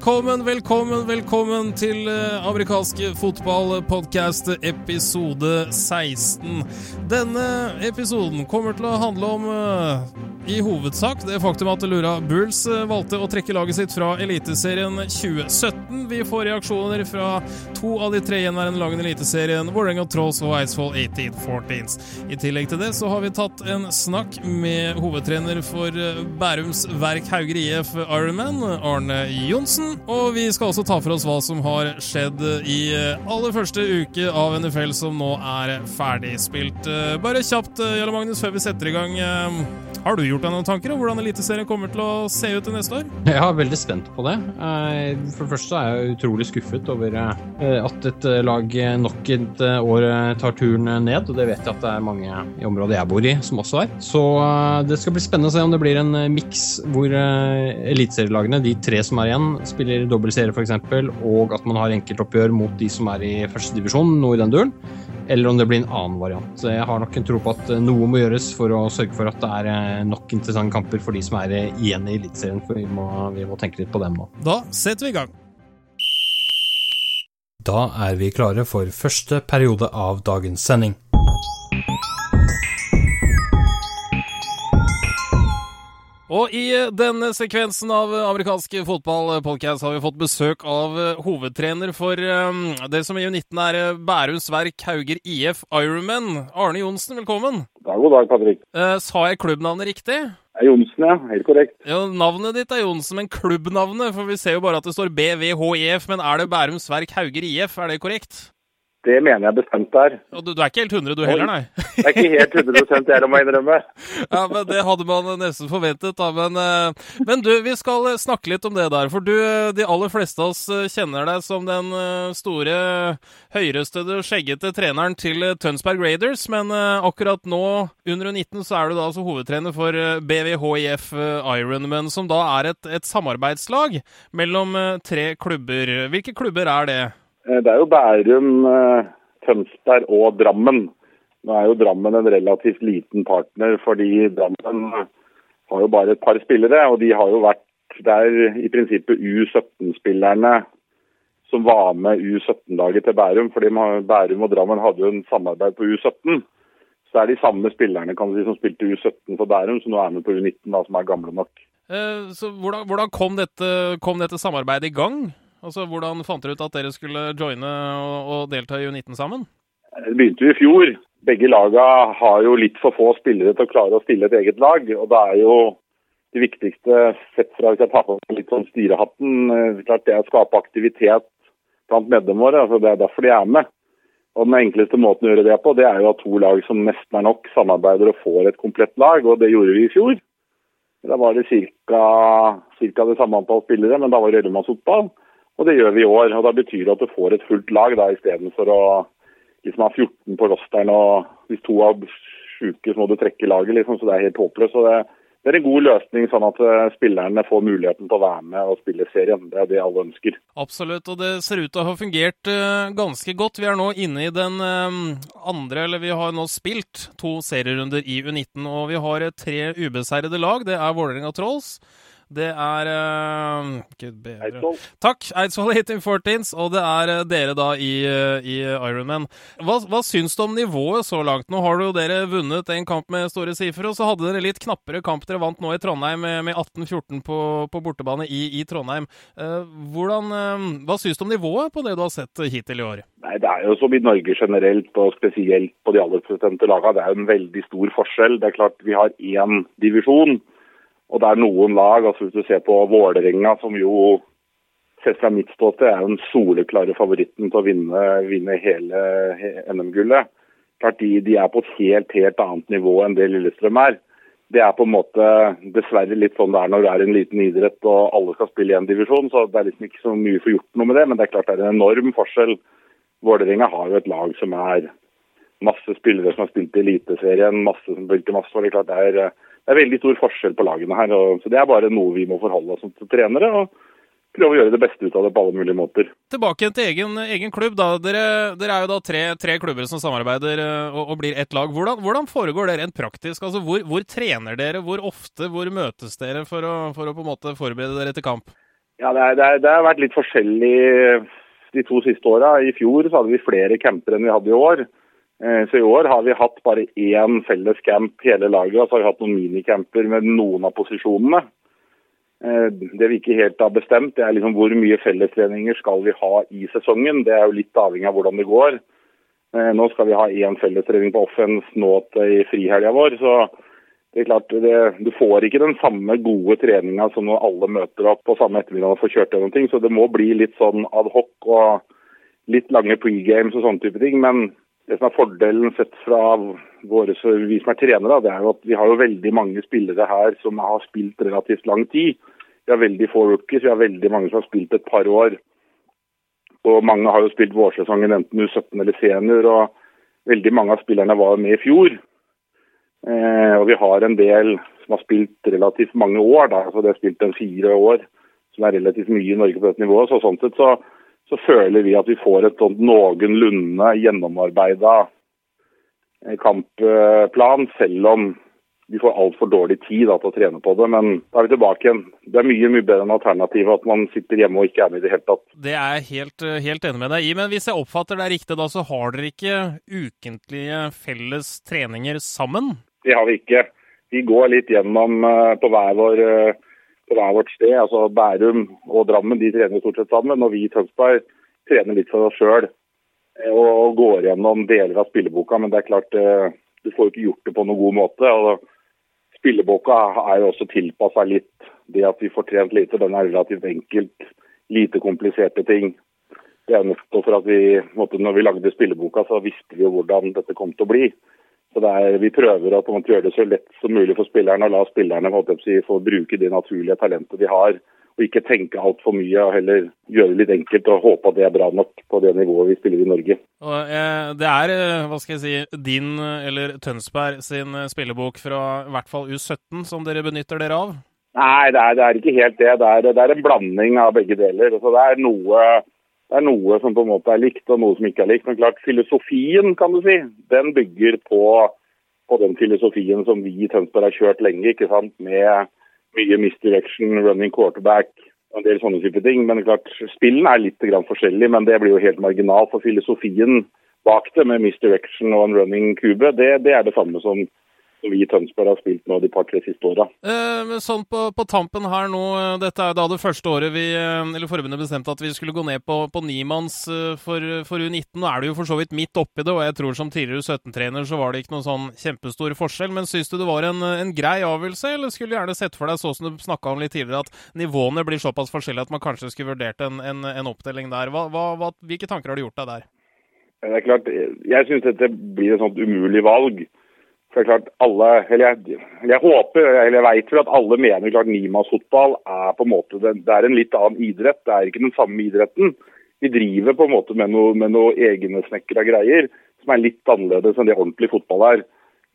Velkommen, velkommen, velkommen til amerikanske amerikansk fotballpodkast episode 16. Denne episoden kommer til å handle om eh, i hovedsak det faktum at Lura Bulls eh, valgte å trekke laget sitt fra Eliteserien 2017. Vi får reaksjoner fra to av de tre gjenværende lagene i Eliteserien, Vålerenga Trolls og Eidsvoll 1814s. I tillegg til det så har vi tatt en snakk med hovedtrener for eh, Bærums Verk Hauger IF Ironman, Arne Johnsen. Og vi skal også ta for oss hva som har skjedd i eh, aller første uke av NFL, som nå er ferdigspilt. Bare kjapt, Jarle Magnus, før vi setter i gang. Har du gjort deg noen tanker om hvordan Eliteserien kommer til å se ut til neste år? Jeg er veldig spent på det. Eh, for det første er jeg utrolig skuffet over eh, at et eh, lag nok et år tar turen ned, og det vet jeg at det er mange i området jeg bor i som også er. Så det skal bli spennende å se om det blir en miks hvor eliteserielagene, de tre som er igjen, spiller dobbeltserie f.eks., og at man har enkeltoppgjør mot de som er i førstedivisjon, noe i den duren eller om det blir en annen variant. Så jeg har nok en tro på at noe må gjøres for å sørge for at det er nok interessante kamper for de som er igjen i Eliteserien, for vi må, vi må tenke litt på dem nå. Da setter vi i gang. Da er vi klare for første periode av dagens sending. Og i denne sekvensen av amerikansk fotballpodkast har vi fått besøk av hovedtrener for um, det som i U19 er Bærums Verk Hauger IF Ironman. Arne Johnsen, velkommen. God dag, Patrick. Sa jeg klubbnavnet riktig? Johnsen, ja. Helt korrekt. Ja, Navnet ditt er Johnsen, men klubbnavnet? For vi ser jo bare at det står BVHIF, men er det Bærums Verk Hauger IF, er det korrekt? Det mener jeg bestemt er. Og du, du er ikke helt 100 du heller, nei? Det er ikke helt 100 jeg må innrømme. ja, men Det hadde man nesten forventet, da. Men, eh, men, du, vi skal snakke litt om det der. For du, de aller fleste av oss kjenner deg som den eh, store, høyrøstede, skjeggete treneren til Tønsberg Raiders. Men eh, akkurat nå, under 19, så er du da altså hovedtrener for BVHIF Ironman, som da er et, et samarbeidslag mellom tre klubber. Hvilke klubber er det? Det er jo Bærum, Tønsberg og Drammen. Nå er jo Drammen en relativt liten partner, fordi Drammen har jo bare et par spillere. Og de har jo vært der i prinsippet U17-spillerne som var med U17-laget til Bærum. fordi Bærum og Drammen hadde jo en samarbeid på U17. Så det er de samme spillerne kan si, som spilte U17 for Bærum, som nå er med på U19, da, som er gamle nok. Eh, så Hvordan, hvordan kom, dette, kom dette samarbeidet i gang? Altså, Hvordan fant dere ut at dere skulle joine og, og delta i U19 sammen? Det begynte jo i fjor. Begge laga har jo litt for få spillere til å klare å stille et eget lag. og Det er jo det viktigste, sett fra hvis jeg tar på meg litt sånn styrehatten, klart det er å skape aktivitet blant medlemmene våre. altså Det er derfor de er med. Og Den enkleste måten å gjøre det på, det er jo at to lag som nesten er nok, samarbeider og får et komplett lag. og Det gjorde vi i fjor. Da var det ca. det samme antall spillere, men da var det ellevemannsfotball. Og det gjør vi i år. og Da betyr det at du får et fullt lag da, istedenfor å liksom ha 14 på rosteren. og Hvis to er sjuke, så må du trekke laget. liksom, så Det er helt håpløst. og det, det er en god løsning, sånn at spillerne får muligheten til å være med og spille serien. Det er det alle ønsker. Absolutt, og det ser ut til å ha fungert uh, ganske godt. Vi er nå inne i den uh, andre, eller vi har nå spilt to serierunder i U19. Og vi har tre ubeseirede lag. Det er Vålerenga Trolls. Det er uh, Gud bedre Eidsvoll. Takk, Eidsvoll 1814s, og det er uh, dere da i, uh, i Ironman. Hva, hva syns du om nivået så langt? Nå har jo dere vunnet en kamp med store sifre, og så hadde dere litt knappere kamp dere vant nå i Trondheim med, med 18-14 på, på, bortebane i, i Trondheim. hvordan, hva syns du om nivået på det du har sett hittil i år? Nei, Det er jo som i Norge generelt, og spesielt på de aller prosente lagene. Det er jo en veldig stor forskjell. Det er klart Vi har én divisjon. Og det er noen lag, altså hvis du ser på Vålerenga, som jo sett fra mitt ståsted er den soleklare favoritten til å vinne, vinne hele NM-gullet. Klart de, de, er på et helt, helt annet nivå enn det Lillestrøm er. Det er på en måte dessverre litt sånn det er når det er en liten idrett og alle skal spille i en divisjon. så Det er liksom ikke så mye for gjort noe med det, men det er klart det er en enorm forskjell. Vålerenga har jo et lag som er masse spillere som har spilt i Eliteserien, masse som har spilt i masse. Det er, klart det er, det er veldig stor forskjell på lagene her. Og, så Det er bare noe vi må forholde oss til trenere. og prøve å gjøre det beste ut av det på alle mulige måter. Tilbake til egen, egen klubb. da. Dere, dere, er jo da tre, tre klubber som samarbeider og, og blir ett lag. Hvordan, hvordan, foregår det rent praktisk? Altså, hvor, hvor, trener dere? Hvor ofte? Hvor møtes dere for å, for å på en måte forberede dere til kamp? Ja, det, er, det, er, det har vært litt forskjellig de to siste åra. I fjor så hadde vi flere camper enn vi hadde i år. Så i år har vi hatt bare én felles camp hele laget, og så har vi hatt noen minicamper med noen av posisjonene. Det vi ikke helt har bestemt, det er liksom hvor mye fellestreninger skal vi ha i sesongen. Det er jo litt avhengig av hvordan det går. Nå skal vi ha én fellestrening på offens nå til frihelga vår. så det er klart, det, Du får ikke den samme gode treninga som når alle møter opp på samme ettermiddag og får kjørt gjennom ting. Så det må bli litt sånn ad hoc og litt lange pregames og sånne type ting. Men det som er fordelen sett fra våre, vi som er trenere, det er jo at vi har jo veldig mange spillere her som har spilt relativt lang tid. Vi har veldig få rookies, vi har veldig mange som har spilt et par år. Og mange har jo spilt vårsesongen enten U17 eller senior, og veldig mange av spillerne var med i fjor. Eh, og vi har en del som har spilt relativt mange år, da, altså de har spilt en fire år, som er relativt mye i Norge på dette nivået. Så sånn sett så, så føler vi at vi får et noenlunde gjennomarbeida kampplan, selv om vi får altfor dårlig tid da, til å trene på det. Men da er vi tilbake igjen. Det er mye mye bedre enn alternativet at man sitter hjemme og ikke er med i det hele tatt. Det er jeg helt, helt enig med deg i. Men hvis jeg oppfatter deg riktig, da, så har dere ikke ukentlige felles treninger sammen? Det har vi ikke. Vi går litt gjennom på hver, vår, på hver vårt sted. altså Bærum og Drammen de trener stort sett sammen. Og vi i Tønsberg trener litt for oss sjøl og går gjennom deler av spilleboka. Men det er klart, du får ikke gjort det på noen god måte. og Spilleboka er jo også tilpassa litt det at vi får trent lite. Den er relativt enkelt. Lite kompliserte ting. Det er nettopp for at vi, når vi lagde spilleboka, så visste vi jo hvordan dette kom til å bli. Så er, Vi prøver å gjøre det så lett som mulig for spillerne, og la spillerne si, få bruke det naturlige talentet de har og ikke tenke altfor mye, og heller gjøre det litt enkelt og håpe at det er bra nok på det nivået vi spiller i Norge. Og, eh, det er hva skal jeg si, din eller Tønsberg sin spillebok fra i hvert fall U17 som dere benytter dere av? Nei, det er, det er ikke helt det. Det er, det er, en blanding av begge deler. Altså, det, er noe, det er noe som på en måte er likt, og noe som ikke er likt. Men klart, filosofien, kan du si, den bygger på, på den filosofien som vi i Tønsberg har kjørt lenge, ikke sant, med mye misdirection, running quarterback og en del sånne type ting. Men klart, spillene er litt forskjellig, men det blir jo helt marginalt. For filosofien bak det med misdirection og en running kube, det, det er det samme som som vi i Tønsberg har spilt nå de par-tre siste åra. Eh, sånn på, på, tampen her nå, dette er da det første året vi, eller forbundet bestemte at vi skulle gå ned på, på nimanns for, for, U19. Nå er du jo for så vidt midt oppi det, og jeg tror som tidligere U17-trener så var det ikke noen sånn kjempestor forskjell. Men syns du det var en, en grei avgjørelse, eller skulle du gjerne sett for deg, så som du snakka om litt tidligere, at nivåene blir såpass forskjellige at man kanskje skulle vurdert en, en, en oppdeling der? Hva, hva, hvilke tanker har du gjort deg der? Det er klart, Jeg syns dette blir et sånt umulig valg. For det er klart alle, eller jeg, jeg håper, eller jeg vet vel at alle mener klart nimannsfotball er på en måte, det, er en litt annen idrett. Det er ikke den samme idretten. Vi driver på en måte med noe, med noe egenesnekra greier som er litt annerledes enn det ordentlig fotball er.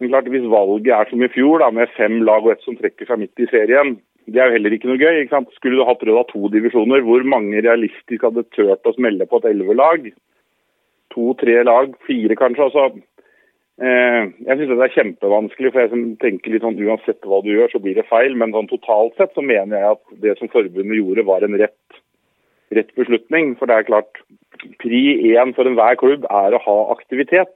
Men klart, Hvis valget er som i fjor, da, med fem lag og ett som trekker seg midt i serien, det er jo heller ikke noe gøy. ikke sant? Skulle du hatt råd av to divisjoner, hvor mange realistisk hadde turt å smelle på et elleve-lag? To-tre lag, fire kanskje. altså jeg syns det er kjempevanskelig, for jeg tenker litt sånn uansett hva du gjør, så blir det feil. Men sånn totalt sett så mener jeg at det som forbundet gjorde, var en rett, rett beslutning. For det er klart, pri én for enhver klubb er å ha aktivitet.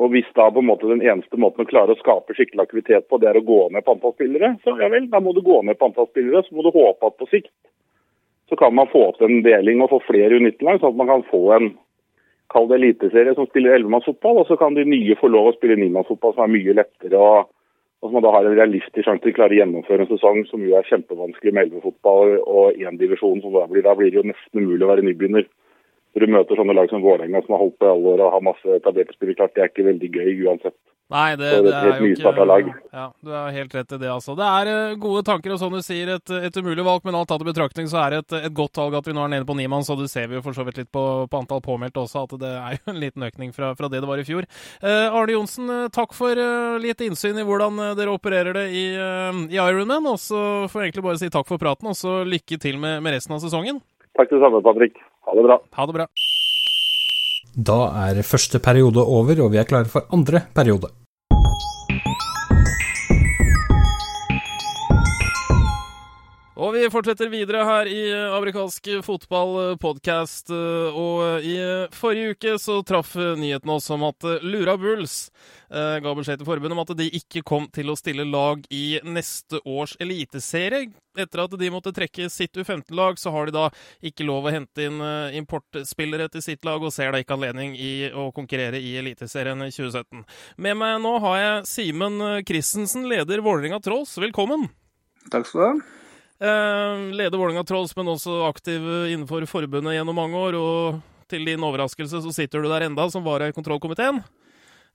Og hvis da på en måte den eneste måten å klare å skape skikkelig aktivitet på, det er å gå ned på antall spillere, så ja vel, da må du gå ned på antall spillere. Så må du håpe at på sikt så kan man få til en deling og få flere U19-lag, sånn at man kan få en kall det eliteserie som spiller ellevemannsfotball, og så kan de nye få lov å spille nimannsfotball, som er mye lettere. og, og som da har en realistisk sjanse til å klare å gjennomføre en sesong som jo er kjempevanskelig med ellevefotball og én divisjon. Da da blir det jo nesten umulig å være nybegynner. Når du møter sånne lag som Vålerenga som har holdt på i alle år og har masse etablerte spillere, klart det er ikke veldig gøy uansett. Nei, det, det er jo ikke lag. Ja, du har helt rett i det, altså. Det er eh, gode tanker, og som du sier, et, et umulig valg, men alt tatt i betraktning så er det et, et godt valg at vi nå er nede på ni mann, så du ser vi jo for så vidt litt på, på antall påmeldte også, at det er jo en liten økning fra, fra det det var i fjor. Eh, Arne Johnsen, eh, takk for eh, litt innsyn i hvordan eh, dere opererer det i, eh, i Ironman, og så får jeg egentlig bare si takk for praten, og så lykke til med, med resten av sesongen. Takk det samme, Patrick. Ha det bra. Ha det bra. Da er første periode over, og vi er klare for andre periode. Og vi fortsetter videre her i eh, amerikansk fotballpodkast. Og i eh, forrige uke så traff eh, nyheten oss om at Lura Bulls ga beskjed til forbundet om at de ikke kom til å stille lag i neste års eliteserie. Etter at de måtte trekke sitt U15-lag, så har de da ikke lov å hente inn importspillere til sitt lag, og ser da ikke anledning i å konkurrere i Eliteserien 2017. Med meg nå har jeg Simen Christensen, leder Vålerenga Trolls. Velkommen. Takk skal du ha. Eh, leder Vålerenga Trolls, men også aktiv innenfor forbundet gjennom mange år. Og til din overraskelse så sitter du der enda, som vara i kontrollkomiteen.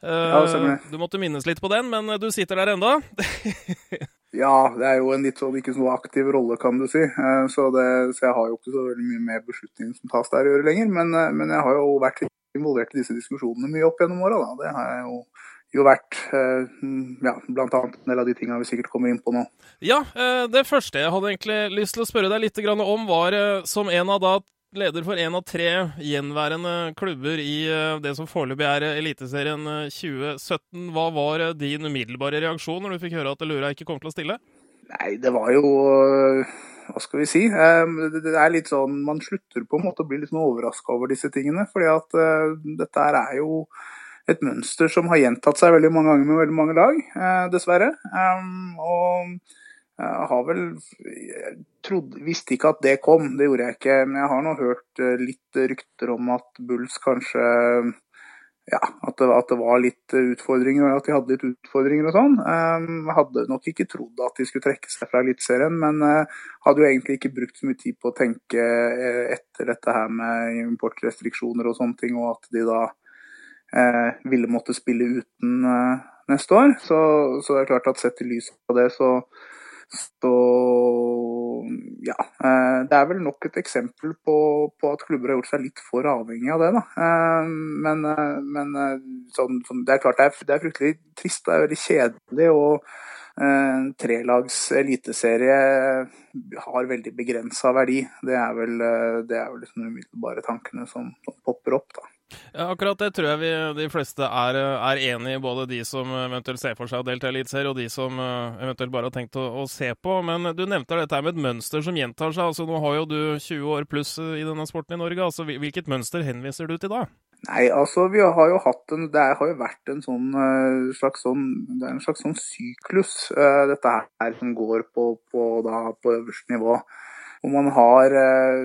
Eh, Ja, du måtte minnes litt på den, men du sitter der enda. Ja, det er jo en litt sånn ikke så aktiv rolle, kan du si. Eh, Så, det, så jeg har jo ikke så veldig mye med beslutninger som tas der å gjøre lenger. Men, eh, men jeg har jo vært involvert i disse diskusjonene mye opp gjennom åra. da. Det har jeg jo, jo vært. eh, Ja, blant annet en del av de tingene vi sikkert kommer inn på nå. Ja, eh, det første jeg hadde egentlig lyst til å spørre deg litt om, var eh, som en av da leder for en av tre gjenværende klubber i det som foreløpig er Eliteserien eh, 2017. Hva var din umiddelbare reaksjon når du fikk høre at Lura ikke kom til å stille? Nei, det var jo Hva skal vi si? Det er litt sånn Man slutter på en måte å bli litt sånn overraska over disse tingene. fordi at dette her er jo et mønster som har gjentatt seg veldig mange ganger med veldig mange lag, eh, dessverre. Og jeg har vel jeg trodde, Visste ikke at det kom, det gjorde jeg ikke. Men jeg har nå hørt eh, litt rykter om at Bulls kanskje ja, at det, at det var litt utfordringer, og at de hadde litt utfordringer og sånn. Um, hadde nok ikke trodd at de skulle trekke seg fra Eliteserien, men uh, hadde jo egentlig ikke brukt så mye tid på å tenke etter dette her med importrestriksjoner og sånne ting, og at de da ville måtte spille uten uh, neste år. Så, så det er klart at sett i lys av det, så så ja. eh, Det er vel nok et eksempel på, på at klubber har gjort seg litt for avhengig av det. da. Eh, Men, eh, men eh, sånn, sånn, det er klart det er, det er fryktelig trist. Det er veldig kjedelig. og eh, en trelags eliteserie har veldig begrensa verdi. Det er vel, eh, det er vel liksom de umiddelbare tankene som, som popper opp. da. Ja, akkurat det tror jeg vi, de fleste er, er enig i, både de som eventuelt ser for seg å delta i Eliteserien, og de som eh, eventuelt bare har tenkt å, å se på. Men du nevnte dette med et mønster som gjentar seg. altså Nå har jo du 20 år pluss i denne sporten i Norge. altså Hvilket mønster henviser du til da? Nei, altså vi har jo hatt en Det har jo vært en sånn eh, slags sånn Det er en slags sånn syklus, eh, dette her, som går på, på, da, på øverste nivå. Hvor man har eh,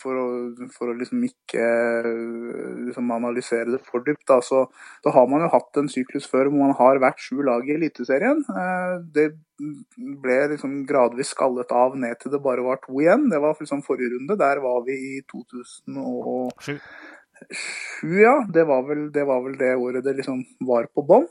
For å, for å liksom ikke eh, liksom analysere det for dypt, da, så, så har man jo hatt en syklus før hvor man har vært sju lag i Eliteserien. Eh, Det ble liksom gradvis skallet av ned til det bare var to igjen. Det var liksom forrige runde. Der var vi i 2000 Sju. sju, ja. Det var, vel, det var vel det året det liksom var på bånn.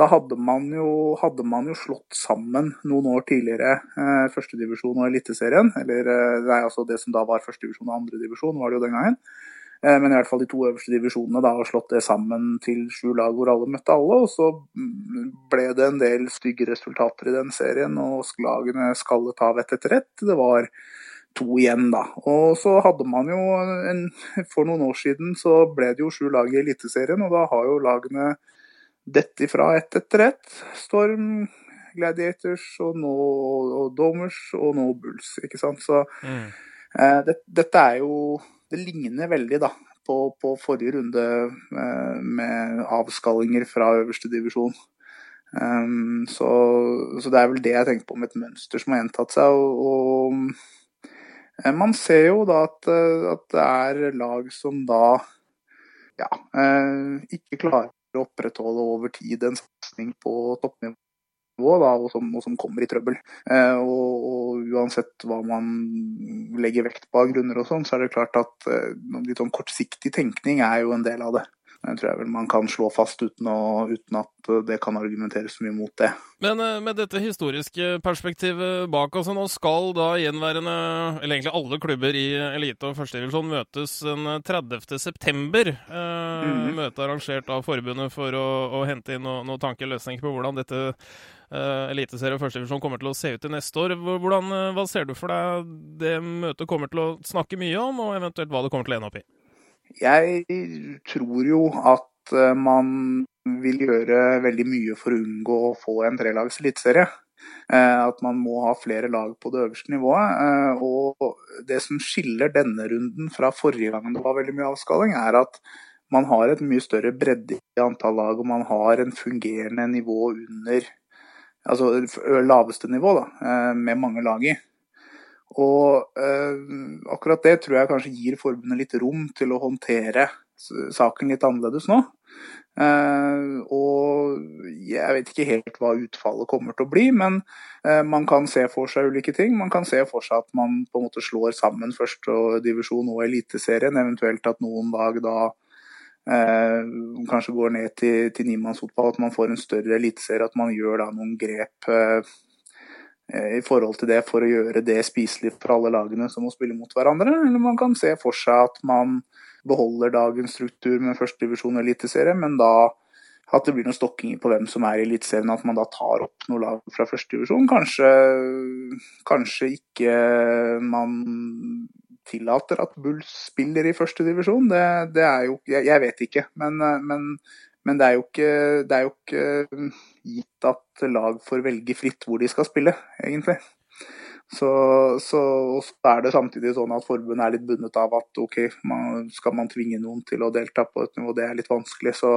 Da hadde man, jo, hadde man jo slått sammen noen år tidligere eh, førstedivisjon og Eliteserien. Eller eh, er altså det som da var førstedivisjon og andredivisjon, var det jo den gangen. Eh, men i hvert fall de to øverste divisjonene da, og slått det sammen til sju lag hvor alle møtte alle. Og så mm, ble det en del stygge resultater i den serien, og lagene skallet av ett etter ett. Det var to igjen, da. Og så hadde man jo en, For noen år siden så ble det jo sju lag i Eliteserien, og da har jo lagene dette ifra ett etter ett. Storm, Gladiators og nå og Domers og nå Bulls, ikke sant. Så eh, det, dette er jo Det ligner veldig da på, på forrige runde eh, med avskallinger fra øverste divisjon. Um, så, så det er vel det jeg tenker på med et mønster som har gjentatt seg. og, og eh, man ser jo da at, eh, at det er lag som da ja, eh, ikke klarer å opprettholde over tid en satsing på toppnivå, da, og, som, og som kommer i trøbbel. Eh, og, og uansett hva man legger vekt på av grunner og sånn, så er det klart at eh, litt sånn kortsiktig tenkning er jo en del av det. Det tror jeg vel man kan slå fast uten, å, uten at det kan argumenteres så mye mot det. Men eh, med dette historiske perspektivet bak oss, nå skal da gjenværende, eller egentlig alle klubber i elite- og førstedivisjon møtes den 30. september. Eh, mm. Møte arrangert av forbundet for å, å hente inn noen noe tanker og løsninger på hvordan dette eh, eliteserie og førstedivisjon kommer til å se ut til neste år. Hvordan, hva ser du for deg det møtet kommer til å snakke mye om, og eventuelt hva det kommer til å ende opp i? Jeg tror jo at eh, man vil gjøre veldig mye for å unngå å få en trelags eliteserie. Eh, at man må ha flere lag på det øverste nivået. Eh, og det som skiller denne runden fra forrige gang det var veldig mye avskaling, er at man har et mye større bredde i antall lag, og man har en fungerende nivå under Altså laveste nivå, da, med mange lag i. Og eh, akkurat det tror jeg kanskje gir forbundet litt rom til å håndtere saken litt annerledes nå. Eh, og jeg vet ikke helt hva utfallet kommer til å bli, men eh, man kan se for seg ulike ting. Man kan se for seg at man på en måte slår sammen førstedivisjon og eliteserien, eventuelt at noen dag da eh, kanskje går ned til, til nimannsfotball, at man får en større eliteserie, at man gjør da noen grep Eh, i forhold til det for å gjøre det spiselig for alle lagene som må spille mot hverandre. Eller man kan se for seg at man beholder dagens struktur med førstedivisjon og eliteserie, men da at det blir noen stokkinger på hvem som er i Eliteserien, at man da tar opp noen lag fra førstedivisjon. Kanskje, kanskje ikke man tillater at Bulls spiller i førstedivisjon. Det, det er jo jeg, jeg, vet ikke, men, men men det er, ikke, det er jo ikke, gitt at lag får velge fritt hvor de skal spille, egentlig. Så, så, så, er det samtidig sånn at forbundet er litt bundet av at ok, man, skal man tvinge noen til å delta på et nivå, det er litt vanskelig. Så,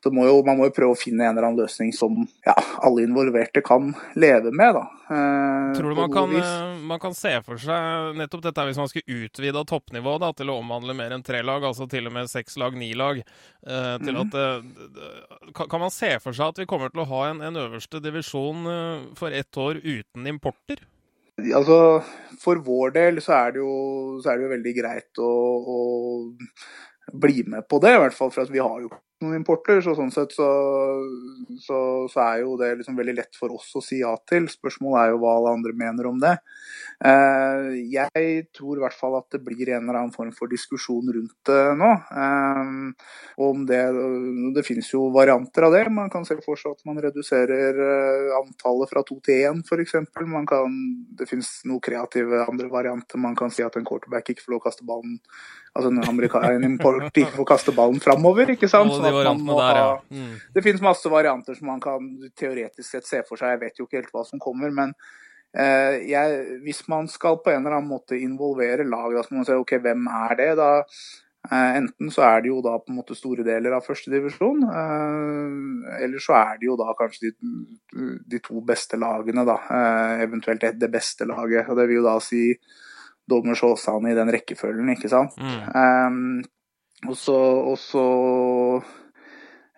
så må jo, man må jo prøve å finne en eller annen løsning som ja, alle involverte kan leve med. da. Eh, Tror du man kan, eh, man kan, se for seg nettopp dette hvis man skulle utvida toppnivået da, til å omhandle mer enn tre lag, altså til og med seks lag, ni lag, eh, til mm. at eh, kan, kan, man se for seg at vi kommer til å ha en, en øverste divisjon eh, for ett år uten importer? Altså, For vår del så er det jo, er det jo veldig greit å, å, bli med på det. I hvert fall for at vi har jo noen importer. Så sånn sett så, så, så er jo det liksom veldig lett for oss å si ja til. Spørsmålet er jo hva alle andre mener om det. Eh, jeg tror i hvert fall at det blir en eller annen form for diskusjon rundt det nå. Eh, om det, det finnes jo varianter av det. Man kan se for seg at man reduserer eh, antallet fra to til én f.eks. Det finnes noen kreative andre varianter. Man kan si at en quarterback ikke får lov å kaste ballen altså en en import ikke får kaste ballen framover. ikke sant? Sånn de der, ja. mm. Det finnes masse varianter som man kan teoretisk sett se for seg. Jeg vet jo ikke helt hva som kommer. men eh, jeg, hvis man skal på en eller annen måte involvere lag, da må man si ok, hvem er det? da eh, Enten så er det jo da på en måte store deler av førstedivisjon, eh, eller så er det jo da kanskje de, de to beste lagene, da. Eh, eventuelt det beste laget. og Det vil jo da si Dommers Åsane i den rekkefølgen, ikke sant. Mm. Og så og så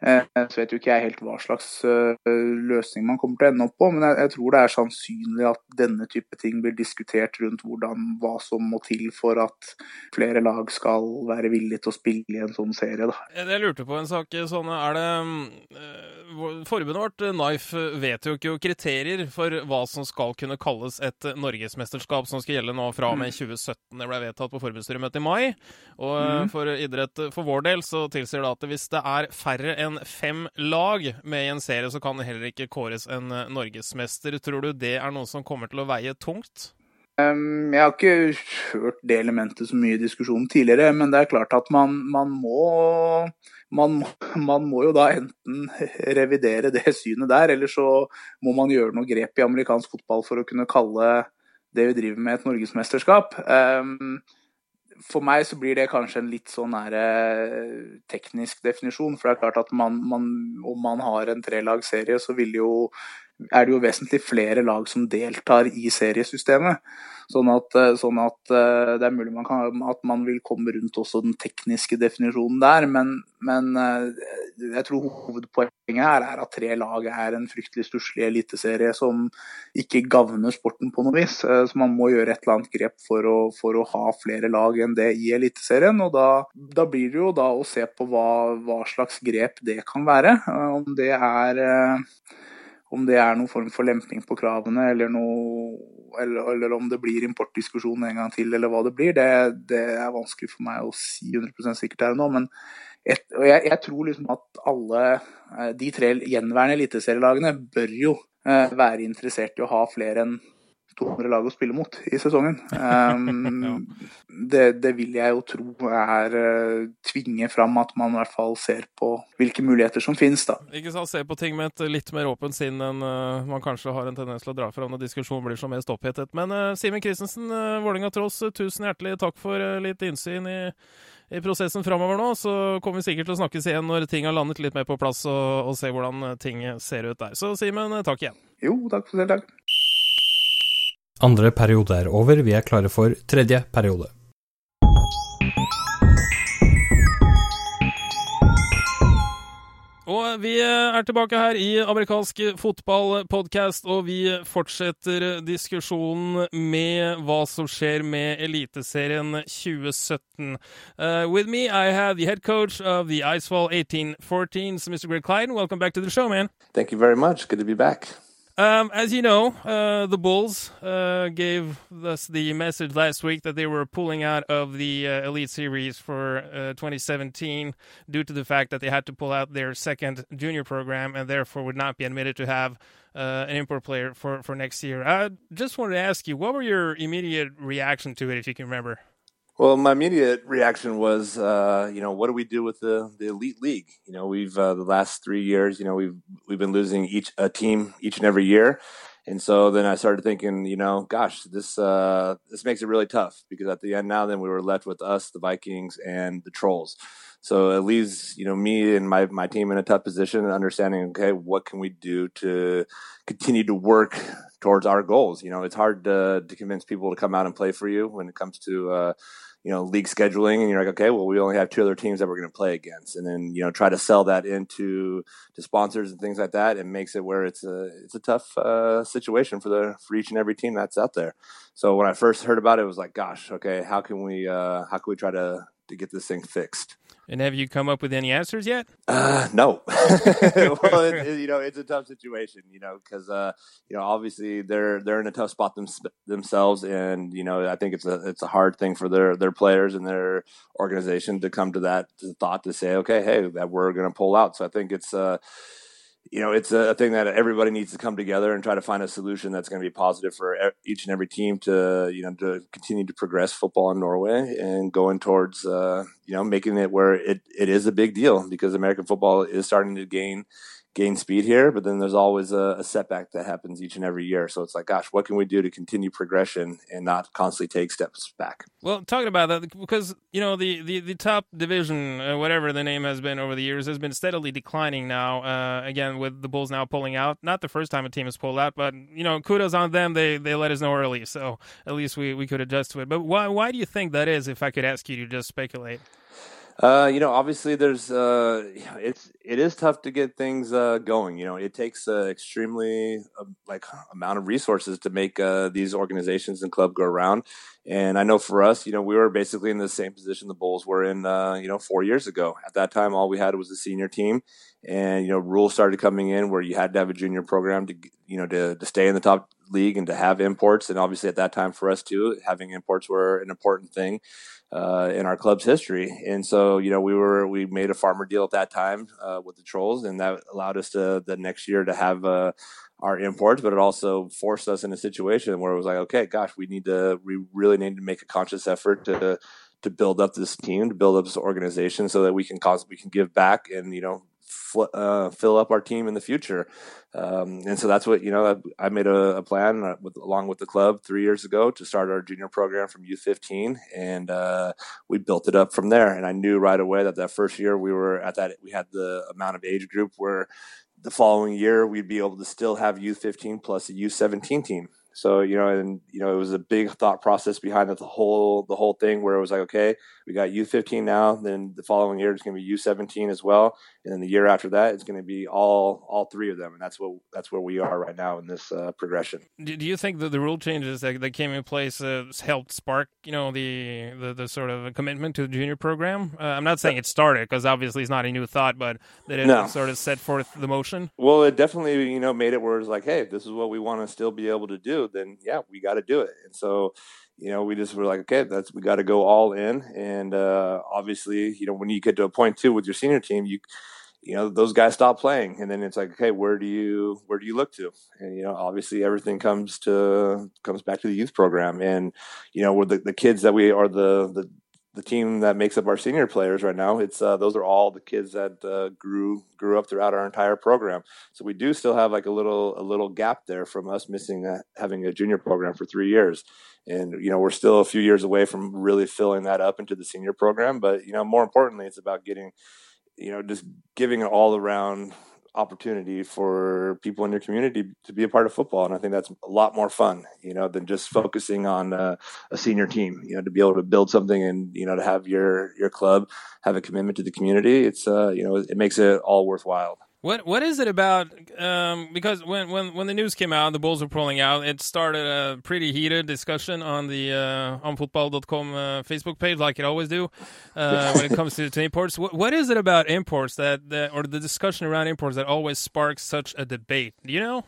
vet jo ikke jeg helt hva slags eh, løsning man kommer til å ende opp på, men jeg, jeg, tror det er sannsynlig at denne type ting blir diskutert rundt hvordan, hva som må til for at flere lag skal være villige til å spille i en sånn serie. Da. Jeg lurte på en sak. Sånn, er det eh, Forbundet vårt, Knife, vedtok jo kriterier for hva som skal kunne kalles et norgesmesterskap som skal gjelde nå fra og med 2017. Mm. Det ble vedtatt på forbundsstyremøtet i mai. Og mm. for idrett for vår del så tilsier det at hvis det er færre enn fem lag med i en serie, så kan det heller ikke kåres en eh, norgesmester. Tror du det er noe som kommer til å veie tungt? Um, jeg har ikke hørt det elementet så mye i diskusjonen tidligere, men det er klart at man, man, må, man, man må jo da enten revidere det synet der, eller så må man gjøre noe grep i amerikansk fotball for å kunne kalle det vi driver med, et norgesmesterskap. Um, for meg så blir det kanskje en litt sånn nære eh, teknisk definisjon. For det er klart at man, man, om man har en trelagsserie, så vil jo er det jo vesentlig flere lag som deltar i seriesystemet. Sånn at, eh, sånn at eh, det er mulig man kan, at man vil komme rundt også den tekniske definisjonen der, men, men eh, jeg tror hovedpoenget her er at tre lag er en fryktelig stusslig eliteserie som ikke gagner sporten på noe vis. Så man må gjøre et eller annet grep for å, for å ha flere lag enn det i Eliteserien. Og da, da, blir det jo da å se på hva, hva slags grep det kan være. Om det er om det er noen form for lemping på kravene, eller, noe, eller, eller, om det blir importdiskusjon en gang til, eller hva det blir, det, det er vanskelig for meg å si 100 sikkert her og nå. Men et, og jeg, jeg, tror liksom at alle eh, de tre gjenværende eliteserielagene bør jo eh, være interessert i å ha flere enn 200 lag å spille mot i sesongen. Um, ja. det, det, vil jeg jo tro er uh, tvinge fram at man i hvert fall ser på hvilke muligheter som finnes. da. Ikke sant, Se på ting med et litt mer åpent sinn enn uh, man kanskje har en tendens til å dra fram når diskusjonen blir så mest opphetet. Men uh, Simen Christensen, uh, Vålerenga Tross, tusen hjertelig takk for litt innsyn i i prosessen framover nå, så kommer vi sikkert til å snakkes igjen når ting har landet litt mer på plass, og, og se hvordan ting ser ut der. Så Simen, takk igjen. Jo, takk for selv, Takk. Andre periode er over, vi er klare for tredje periode. Og vi er tilbake her i amerikansk fotballpodkast, og vi fortsetter diskusjonen med hva som skjer med Eliteserien 2017. Uh, with me, I have the head coach of the Icefall 1814, Mr. Greg Klein. Welcome back to the show, man. Thank you very much. Good to be back. Um, as you know, uh, the Bulls uh, gave us the message last week that they were pulling out of the uh, Elite Series for uh, 2017 due to the fact that they had to pull out their second junior program and therefore would not be admitted to have uh, an import player for, for next year. I just wanted to ask you, what were your immediate reaction to it, if you can remember? Well, my immediate reaction was, uh, you know, what do we do with the, the elite league? You know, we've uh, the last three years, you know, we've we've been losing each a team each and every year, and so then I started thinking, you know, gosh, this uh, this makes it really tough because at the end now, then we were left with us, the Vikings, and the Trolls. So it leaves you know me and my my team in a tough position, understanding, okay, what can we do to continue to work towards our goals. You know, it's hard to, to convince people to come out and play for you when it comes to, uh, you know, league scheduling. And you're like, okay, well, we only have two other teams that we're going to play against. And then, you know, try to sell that into to sponsors and things like that. It makes it where it's a, it's a tough uh, situation for the, for each and every team that's out there. So when I first heard about it, it was like, gosh, okay, how can we, uh, how can we try to, to get this thing fixed? And have you come up with any answers yet? Uh, no. well, it, it, you know, it's a tough situation, you know, because uh, you know, obviously they're they're in a tough spot them, themselves, and you know, I think it's a it's a hard thing for their their players and their organization to come to that thought to say, okay, hey, that we're going to pull out. So I think it's uh you know, it's a thing that everybody needs to come together and try to find a solution that's going to be positive for each and every team to, you know, to continue to progress football in Norway and going towards, uh, you know, making it where it, it is a big deal because American football is starting to gain gain speed here, but then there's always a, a, setback that happens each and every year. So it's like, gosh, what can we do to continue progression and not constantly take steps back? Well, talking about that, because you know the the, the top division, uh, whatever the name has been over the years, has been steadily declining now. Uh, again, with the Bulls now pulling out, not the first time a team has pulled out, but you know, kudos on them. They they let us know early, so at least we we could adjust to it. But why why do you think that is? If I could ask you to just speculate. Uh, you know, obviously, there's uh, it's it is tough to get things uh, going. You know, it takes uh, extremely uh, like amount of resources to make uh, these organizations and club go around. And I know for us, you know, we were basically in the same position the Bulls were in, uh, you know, four years ago. At that time, all we had was a senior team, and you know, rules started coming in where you had to have a junior program to, you know, to to stay in the top league and to have imports. And obviously, at that time for us too, having imports were an important thing uh, in our club's history. And so, you know, we were we made a farmer deal at that time uh, with the Trolls, and that allowed us to the next year to have uh, our imports. But it also forced us in a situation where it was like, okay, gosh, we need to we really need to make a conscious effort to to build up this team, to build up this organization, so that we can cause we can give back and you know fl- uh, fill up our team in the future. Um, and so that's what you know. I, I made a, a plan uh, with, along with the club three years ago to start our junior program from U15, and uh, we built it up from there. And I knew right away that that first year we were at that we had the amount of age group where the following year we'd be able to still have U15 plus a U17 team. So you know, and you know, it was a big thought process behind the whole the whole thing, where it was like, okay, we got U15 now, then the following year it's going to be U17 as well, and then the year after that it's going to be all all three of them, and that's what that's where we are right now in this uh, progression. Do you think that the rule changes that, that came in place uh, helped spark, you know, the, the, the sort of commitment to the junior program? Uh, I'm not saying it started because obviously it's not a new thought, but that it No. sort of set forth the motion. Well, it definitely you know made it where it's like, hey, this is what we want to still be able to do, then yeah, we got to do it. And so, you know, we just were like, okay, that's we got to go all in. And uh, obviously, you know, when you get to a point too with your senior team, you you know those guys stop playing, and then it's like, okay, where do you where do you look to? And you know, obviously, everything comes to comes back to the youth program, and you know, with the, the kids that we are the the the team that makes up our senior players right now it's uh, those are all the kids that uh, grew grew up throughout our entire program. So we do still have like a little a little gap there from us missing uh, having a junior program for three years. And you know we're still a few years away from really filling that up into the senior program but you know more importantly it's about getting you know just giving an all around opportunity for people in your community to be a part of football and i think that's a lot more fun you know than just focusing on uh, a senior team you know to be able to build something and you know to have your your club have a commitment to the community. It's uh you know it makes it all worthwhile What what is it about? Um, because when, when when the news came out, the Bulls were pulling out. It started a pretty heated discussion on the uh, on football.com uh, Facebook page, like it always do, uh, when it comes to, to imports. What, what is it about imports that, that or the discussion around imports that always sparks such a debate? You know?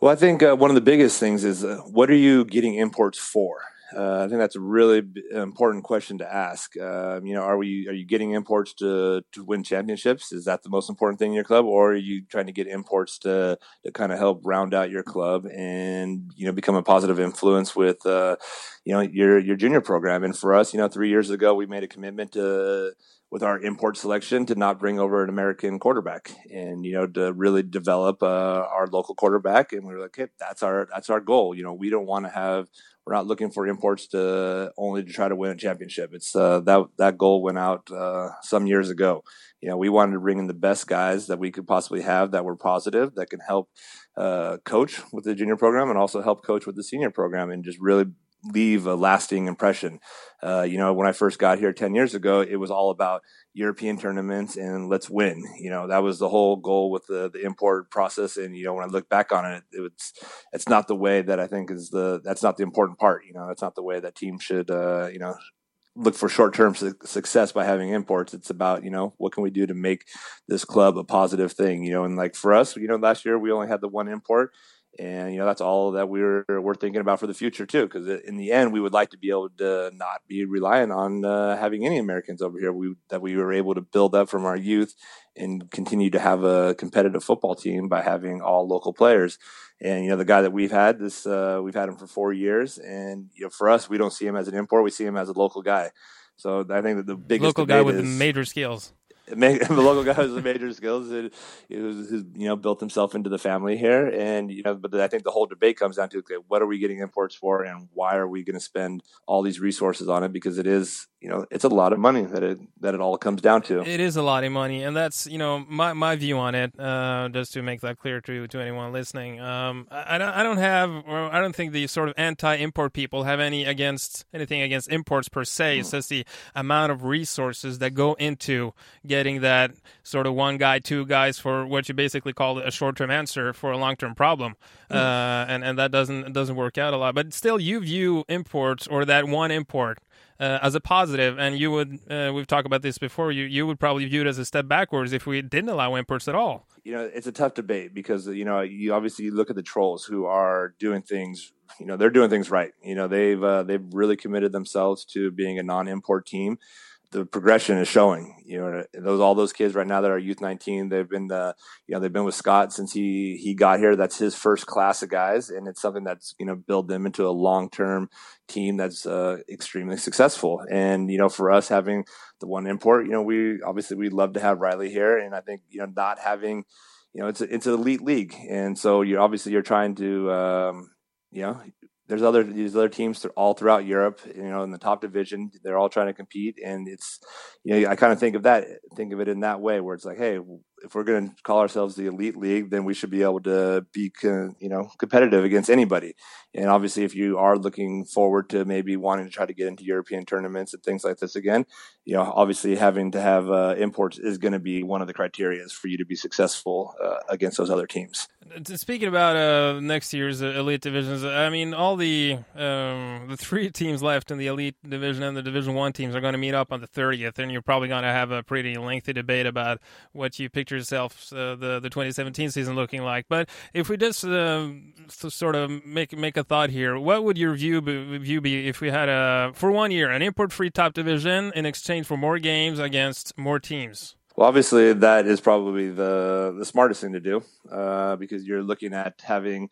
Well, I think uh, one of the biggest things is uh, what are you getting imports for? Uh, I think that's a really important question to ask. Um, you know, are we are you getting imports to to win championships? Is that the most important thing in your club, or are you trying to get imports to to kind of help round out your club and you know become a positive influence with uh, you know your your junior program? And for us, you know, three years ago we made a commitment to with our import selection to not bring over an American quarterback and you know to really develop uh, our local quarterback and we were like hey, that's our that's our goal you know we don't want to have we're not looking for imports to only to try to win a championship it's uh, that that goal went out uh, some years ago you know we wanted to bring in the best guys that we could possibly have that were positive that can help uh, coach with the junior program and also help coach with the senior program and just really leave a lasting impression. Uh, you know, when I first got here 10 years ago, it was all about European tournaments and let's win. You know, that was the whole goal with the, the import process. And, you know, when I look back on it, it was, it's not the way that I think is the, that's not the important part. You know, that's not the way that teams should, uh, you know, look for short-term su- success by having imports. It's about, you know, what can we do to make this club a positive thing, you know, and like for us, you know, last year we only had the one import and you know that's all that we're we're thinking about for the future too because in the end we would like to be able to not be reliant on uh, having any americans over here. We that we were able to build up from our youth and continue to have a competitive football team by having all local players. And you know the guy that we've had this uh, we've had him for four years and you know for us we don't see him as an import we see him as a local guy. So i think that the biggest Local guy with is, major skills. Ma- the local guy has the major skills. It, it was, his, you know, built himself into the family here, and you know, but I think the whole debate comes down to okay, what are we getting imports for, and why are we going to spend all these resources on it? Because it is, you know, it's a lot of money that it that it all comes down to. It is a lot of money, and that's you know my, my view on it. Uh, just to make that clear to to anyone listening, um, I, I don't I don't have or I don't think the sort of anti-import people have any against anything against imports per se. It's just the amount of resources that go into getting that sort of one guy, two guys for what you basically call a short-term answer for a long-term problem, uh, and and that doesn't doesn't work out a lot. But still, you view imports or that one import uh, as a positive, and you would uh, we've talked about this before. You you would probably view it as a step backwards if we didn't allow imports at all. you know, it's a tough debate because you know you obviously look at the trolls who are doing things. You know, they're doing things right. You know, they've uh, they've really committed themselves to being a non-import team. The progression is showing. You know, those all those kids right now that are youth 19, they've been uh, you know they've been with Scott since he he got here. That's his first class of guys, and it's something that's you know build them into a long-term team that's uh, extremely successful. And you know, for us having the one import, you know, we obviously we'd love to have Riley here, and I think you know not having you know, it's a, it's an elite league, and so you're obviously you're trying to, um, you know, there's other these other teams all throughout Europe, you know, in the top division, they're all trying to compete, and it's, you know, I kind of think of that, think of it in that way, where it's like, hey, if we're going to call ourselves the elite league, then we should be able to be, you know, competitive against anybody. And obviously, if you are looking forward to maybe wanting to try to get into European tournaments and things like this again, you know, obviously having to have uh, imports is going to be one of the criteria for you to be successful uh, against those other teams. Speaking about uh, next year's elite divisions, I mean, all the um, the three teams left in the elite division and the Division One teams are going to meet up on the 30th, and you're probably going to have a pretty lengthy debate about what you picture yourself uh, the the 2017 season looking like. But if we just uh, sort of make make a thought here, what would your view be, view be if we had a for one year an import free top division in exchange for more games against more teams? Well, obviously, that is probably the the smartest thing to do uh, because you're looking at having,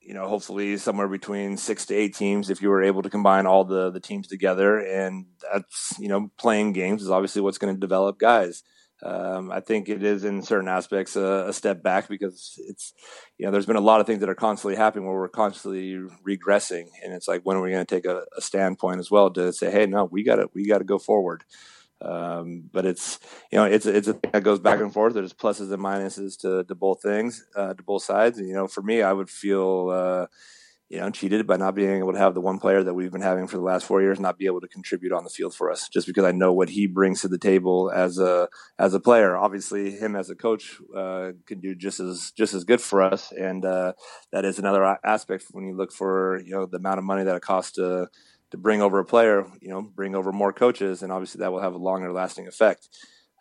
you know, hopefully somewhere between six to eight teams if you were able to combine all the the teams together, and that's you know playing games is obviously what's going to develop guys. Um, I think it is in certain aspects a, a, step back because it's you know there's been a lot of things that are constantly happening where we're constantly regressing, and it's like when are we going to take a, a standpoint as well to say, hey, no, we got to we got to go forward. Um, but it's you know it's it's a thing that goes back and forth. There's pluses and minuses to, to both things, uh, to both sides. And, you know, for me, I would feel uh, you know cheated by not being able to have the one player that we've been having for the last four years not be able to contribute on the field for us, just because I know what he brings to the table as a as a player. Obviously, him as a coach uh, can do just as just as good for us, and uh, that is another aspect when you look for you know the amount of money that it costs to to bring over a player, you know, bring over more coaches, and obviously that will have a longer lasting effect.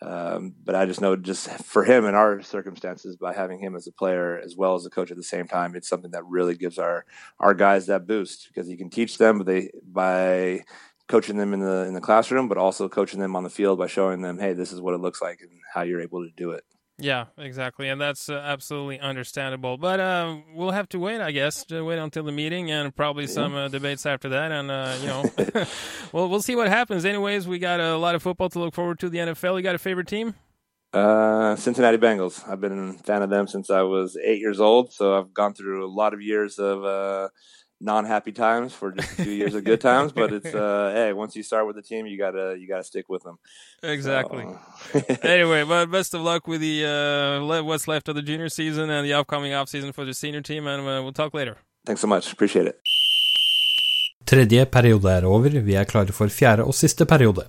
Um, but I just know, just for him in our circumstances, by having him as a player as well as a coach at the same time, it's something that really gives our our guys that boost because he can teach them, but they by coaching them in the in the classroom, but also coaching them on the field by showing them, hey, this is what it looks like and how you're able to do it. Yeah, exactly, and that's uh, absolutely understandable. But uh, we'll have to wait, I guess, to wait until the meeting and probably some uh, debates after that, and uh, you know, well, we'll see what happens. Anyways, we got a lot of football to look forward to. The NFL. You got a favorite team? Uh, Cincinnati Bengals. I've been a fan of them since I was eight years old, so I've gone through a lot of years of uh, non-happy times for just a few years of good times but it's uh hey once you start with the team you gotta you gotta stick with them. Exactly. So. anyway but best of luck with the uh what's left of the junior season and the upcoming off season for the senior team and uh, we'll talk later. Thanks so much. Appreciate it. Tredje periode er over, vi er klare for fjerde og siste periode.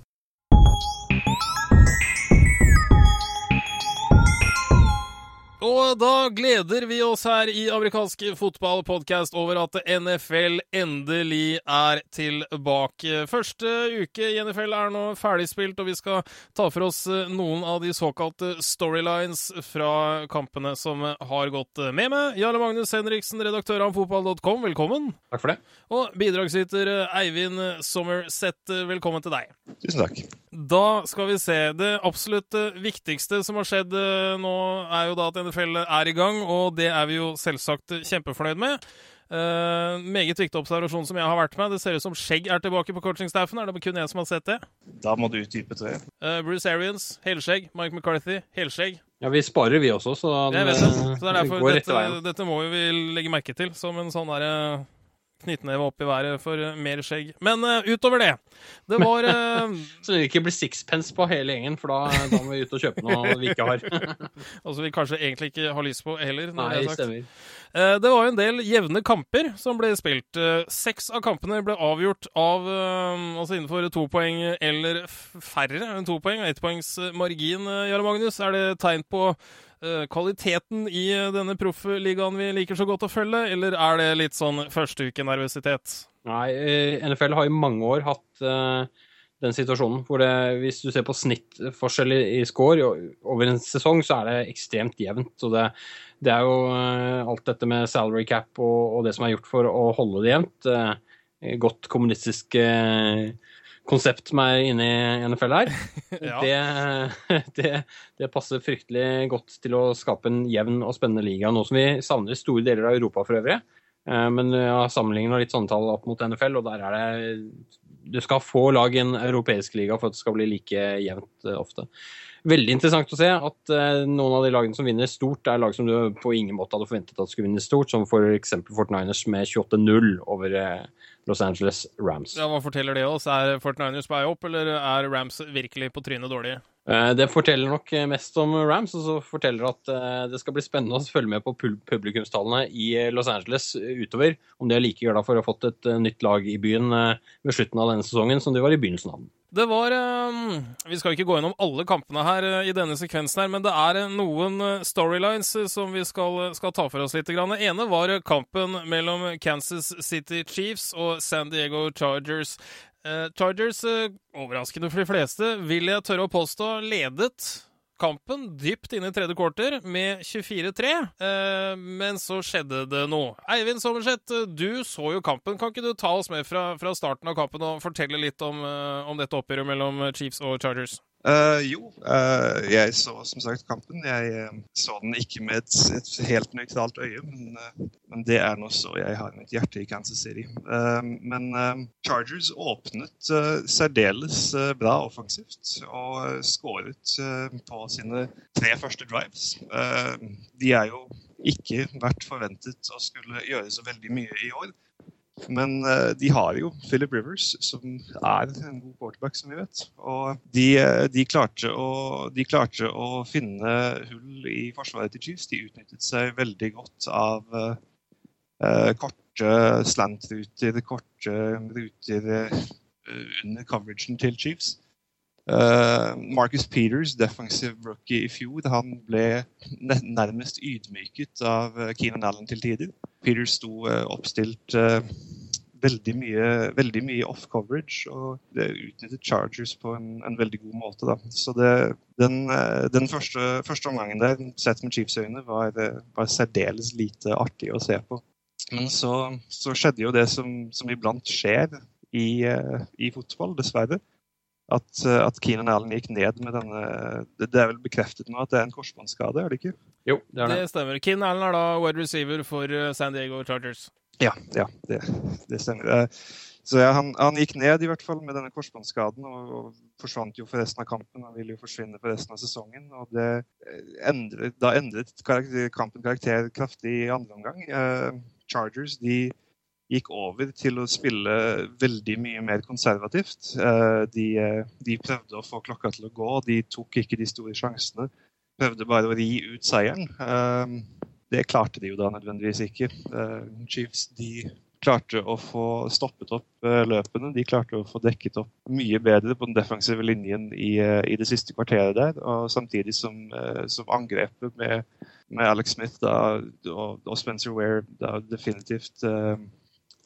Og da gleder vi oss her i amerikansk fotballpodkast over at NFL endelig er tilbake. Første uke i NFL er nå ferdigspilt, og vi skal ta for oss noen av de såkalte storylines fra kampene som har gått med meg. Jarle Magnus Henriksen, redaktør av fotball.com, velkommen. Takk for det. Og bidragsyter Eivind Sommerseth, velkommen til deg. Tusen takk. Da skal vi se. Det absolutt viktigste som har skjedd nå, er jo da at NFL er i gang, og det er vi jo selvsagt kjempefornøyd med. Uh, meget viktig observasjon som jeg har vært med. Det ser ut som Skjegg er tilbake på coachingstaffen. Er det kun jeg som har sett det? Da må du utdype det. Uh, Bruce Arians, helskjegg. Mike McCarthy, helskjegg. Ja, vi sparer vi også, så, den, det, så det er derfor dette, dette, må vi legge merke til som en sånn derre knyttneve opp i været for uh, mer skjegg. Men uh, utover det Det var uh, Så det ikke blir sixpence på hele gjengen, for da, da må vi ut og kjøpe noe vi ikke har. altså vi kanskje egentlig ikke har lyst på heller. Nei, det stemmer. Det var jo en del jevne kamper som ble spilt. Seks av kampene ble avgjort av altså innenfor to poeng eller færre enn to poeng. Ettpoengs margin, Jarle Magnus. Er det tegn på Eh, kvaliteten i eh, denne proffligaen vi liker så godt å følge, eller er det litt sånn førsteukenervøsitet? Nei, eh, NFL har i mange år hatt uh, den situasjonen hvor det, hvis du ser på snittforskjell i, score over en sesong, så er det ekstremt jevnt. Så det, det er jo uh, alt dette med salary cap og, og, det som er gjort for å holde det jevnt. Uh, godt kommunistisk konsept er inne i NFL her. ja. det, det, det, passer fryktelig godt til å skape en jevn og spennende liga, nå som vi savner store deler av Europa for øvrig. Eh, men jeg har sammenligna litt sånne tall opp mot NFL, og der er det Du skal få lag i en europeisk liga for at det skal bli like jevnt eh, ofte. veldig interessant å se at uh, noen av de lagene som vinner stort, er lag som du på ingen måte hadde forventet at skulle vinne stort, som f.eks. Fort Niners med 28-0 over Los Angeles Rams. Ja, Hva forteller det oss? Er 49ers på vei opp, eller er Rams virkelig på trynet dårlig? Uh, det forteller nok mest om Rams, og så forteller at det skal bli spennende å følge med på publikumstallene i Los Angeles utover. Om de er like glad for å ha fått et nytt lag i byen ved slutten av denne sesongen som de var i begynnelsen av den. Det var Vi skal ikke gå gjennom alle kampene her eh, i denne sekvensen, her, men det er eh, noen eh, storylines som vi skal, skal ta for oss litt. Det ene var kampen mellom Kansas City Chiefs og San Diego Chargers. Chargers, overraskende for de fleste, vil jeg tørre å påstå, ledet kampen dypt inne i tredje quarter med 24-3, eh, men så skjedde det noe. Eivind Sommerseth, du så jo kampen. Kan ikke du ta oss med fra, fra starten av kampen og fortelle litt om, eh, om dette oppgjøret mellom Chiefs og Chargers? Uh, jo, uh, jeg så som sagt kampen. Jeg uh, så den ikke med et, et helt nøytralt øye, men, men, det er nå så jeg har mitt hjerte i Kansas City. men Chargers åpnet særdeles bra offensivt og skåret på sine tre første drives. de er jo ikke vært forventet å skulle gjøre så veldig mye i år. Men uh, de har jo Philip Rivers, som er en god quarterback, som vi vet. Og de, eh, de, klarte å, de, klarte å, finne hull i forsvaret til Chiefs. De utnyttet seg veldig godt av uh, korte slant-ruter, korte ruter under coveragen til Chiefs. Uh, Marcus Peters, defensive rookie i fjor, han ble nærmest ydmyket av Keenan Allen til tider. Peters sto uh, oppstilt veldig mye, veldig mye off-coverage, og det utnyttet Chargers på en, en veldig god måte. Da. Så det, den, den første, første, omgangen der, sett med Chiefs-øyne, var, var, særdeles lite artig å se på. Men så, så skjedde jo det som, som iblant skjer i, i fotball, dessverre at, eh, at Keenan Allen gikk ned med denne det, det, er vel bekreftet nå at det er en korsbåndskade, er det ikke? Jo, det er det. Det stemmer. Keenan Allen er da wide receiver for eh, San Diego Chargers. Ja, ja det, det stemmer. Eh, så ja, han, han, gikk ned i hvert fall med denne korsbåndskaden og, og, forsvant jo for resten av kampen. Han ville jo forsvinne for resten av sesongen. og det endret, Da endret karakter, kampen karakter kraftig i andre omgang. Chargers de gikk over til å spille veldig mye mer konservativt. Eh, de, eh, de, prøvde å få klokka til å gå, de tok ikke de store sjansene. Prøvde bare å ri ut seieren. Eh, det klarte de jo da nødvendigvis ikke. Chiefs de klarte å få stoppet opp løpene. De klarte å få dekket opp mye bedre på den defensive linjen i, i det siste kvarteret der. Og samtidig som, som angrepet med, med, Alex Smith da, og, og, Spencer Ware da definitivt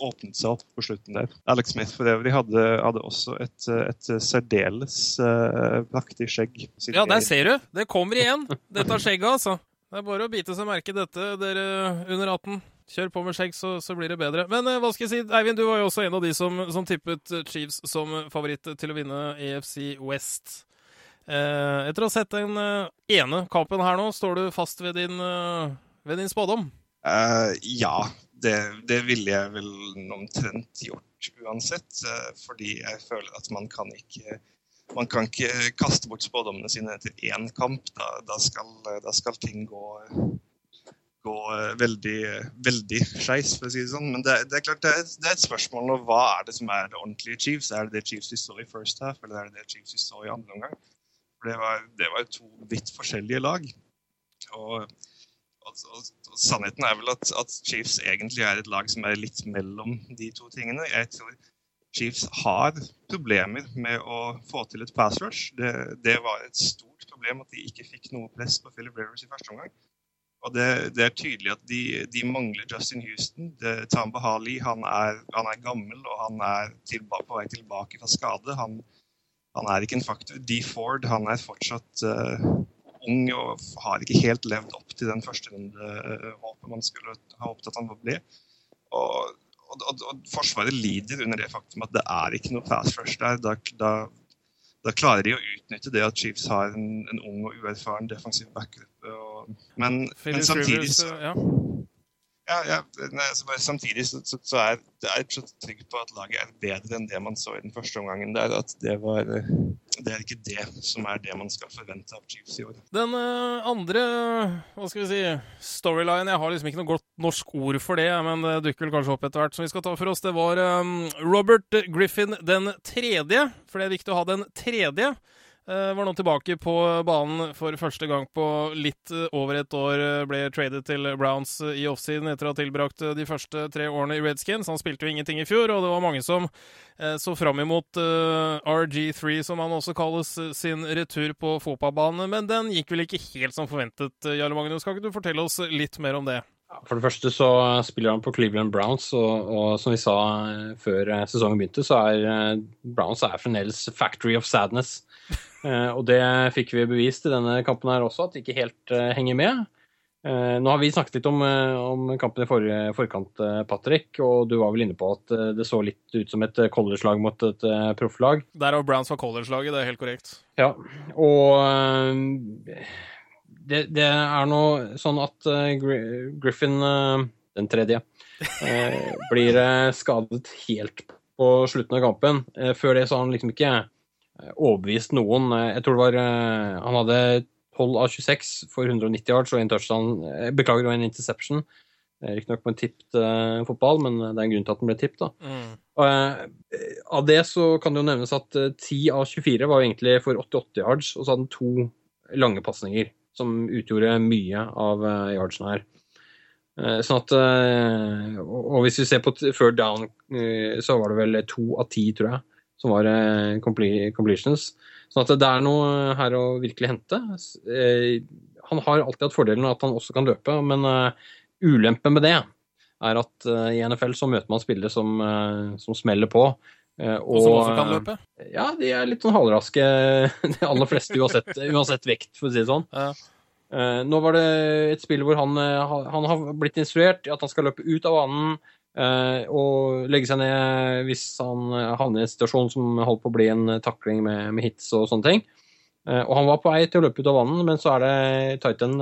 åpnet seg opp på slutten der. Alex Smith for øvrig hadde, hadde også et, et særdeles uh, praktig skjegg. Ja, der ser du! Det kommer igjen, dette skjegget, altså. Det er bare å bite seg merke dette, dere under 18. Kjør på med skjegg, så, så blir det bedre. Men uh, hva skal jeg si, Eivind, du var jo også en av de som, som tippet Chiefs som favoritt til å vinne EFC West. Uh, etter å ha sett den ene kampen her nå, står du fast ved din, ved din spådom? ja, det, det ville jeg vel omtrent gjort uansett. Eh, fordi jeg føler at man kan ikke man kan ikke kaste bort spådommene sine etter én kamp. Da, da, skal, da skal, ting gå, gå veldig, veldig skeis, for å si det sånn. Men det, det er klart det er, det er, et spørsmål om hva er det som er det ordentlige Chiefs. Er det det Chiefs vi så i first half, eller er det det Chiefs vi så i andre omgang? For det var, var to vidt forskjellige lag. Og og, sannheten er vel at, at, Chiefs egentlig er et lag som er litt mellom de to tingene. Jeg tror Chiefs har problemer med å få til et pass rush. Det, det var et stort problem at de ikke fikk noe press på Philip Rivers i første omgang. Og det, det, er tydelig at de, de mangler Justin Houston. Det, Tam Bahali han er, han er, gammel og han er tilba, på vei tilbake fra skade. Han, han er ikke en faktor. D. Ford han er fortsatt uh, ung og har ikke helt levd opp til den første førsterunde-håpet man skulle ha håpet at han ville bli. Og, og, og, og, Forsvaret lider under det faktum at det er ikke noe fast rush der. Da, da, da klarer de å utnytte det at Chiefs har en, en ung og uerfaren defensiv backgruppe. Men, men, samtidig så, ja. Ja, ja, nei, altså samtidig så, så, så, er jeg trygg på at laget er bedre enn det man så i den første omgangen. der, at Det var, det er ikke det som er det man skal forvente av Chiefs i år. Den uh, andre, hva skal vi si, storyline Jeg har liksom ikke noe godt norsk ord for det, men det dukker vel kanskje opp etter hvert, som vi skal ta for oss. Det var um, Robert Griffin den tredje, for det er viktig å ha den tredje. Uh, var nå tilbake på banen for første gang på litt over et år. Ble tradet til Browns i offsiden etter å ha tilbrakt de første tre årene i Redskins. Han spilte jo ingenting i fjor, og det var mange som så fram imot uh, RG3, som han også kalles, sin retur på fotballbanen. Men den gikk vel ikke helt som forventet, Jarle Magnus. Kan ikke du fortelle oss litt mer om det? For det første så spiller han på Cleveland Browns, og, og som vi sa før sesongen begynte, så er Browns er fremdeles factory of sadness. Og det fikk vi bevist i denne kampen her også, at det ikke helt henger med. Nå har vi snakket litt om, om kampen i for, forkant, Patrick, og du var vel inne på at det så litt ut som et college-lag mot et profflag. Derav Browns var college-laget, det er helt korrekt. Ja, og det, det, er nå sånn at Griffin, den tredje, blir skadet helt på slutten av kampen. Før det så har han liksom ikke overbevist noen. Jeg tror det var eh, Han hadde 12 av 26 for 190 yards og en touchdown. Eh, beklager, var en interception. Riktignok på en tippet uh, fotball, men det er en grunn til at den ble tippet. Mm. Uh, av det så kan det jo nevnes at uh, 10 av 24 var egentlig for 88 yards, og så hadde han to lange pasninger, som utgjorde mye av uh, yardsene her. Sånn at, og hvis vi ser på third down, så var det vel to av ti, tror jeg som var eh, completions. Sånn at det er noe her å virkelig hente. Eh, han har alltid hatt fordelen av at han også kan løpe, men ulempen med det er at i NFL så møter man spillere som, som smeller på. Og, og, som også kan løpe? Ja, de er litt sånn halvraske, de aller fleste, uansett, uansett, vekt, for å si det sånn. Ja. nå var det et spill hvor han, han har blitt instruert i at han skal løpe ut av banen, og legge seg ned hvis han havner i en situasjon som holdt på å bli en takling med, med hits og sånne ting. Og han var på vei til å løpe ut av banen, men så er det Titan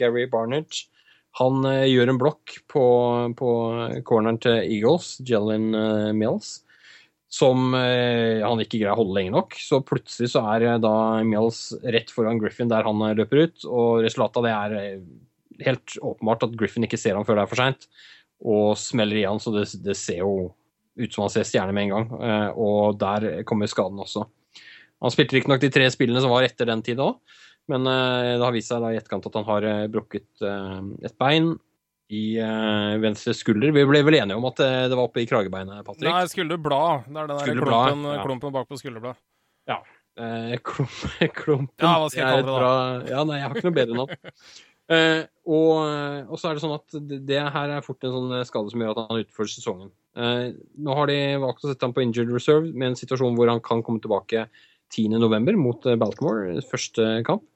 Gary Barnage. Han gjør en blokk på, på corneren til Eagles, Jellin Mills, som han ikke greier å holde lenge nok. Så plutselig så er da Mills rett foran Griffin der han løper ut, og resultatet av det er helt åpenbart at Griffin ikke ser ham før det er for seint og smeller i han, så det, det, ser jo ut som han ser stjerne med en gang. Eh, og der kommer skaden også. Han spilte riktignok de tre spillene som var etter den tid òg, men eh, det har vist seg da i etterkant at han har eh, brukket et bein i venstre skulder. Vi ble vel enige om at det var oppe i kragebeinet, Patrick? Nei, skulderblad. Det er den der klumpen, ja. klumpen bak på skulderbladet. Ja. Eh, klump, klumpen Ja, hva skal jeg kalle det, da? Ja, nei, jeg har ikke noe bedre navn. Eh, og, og, så er det sånn at det, her er fort en sånn skade som gjør at han er utenfor sesongen. Eh, nå har de valgt å sette ham på injured reserve med en situasjon hvor han kan komme tilbake 10.11. mot eh, Baltimore, første kamp.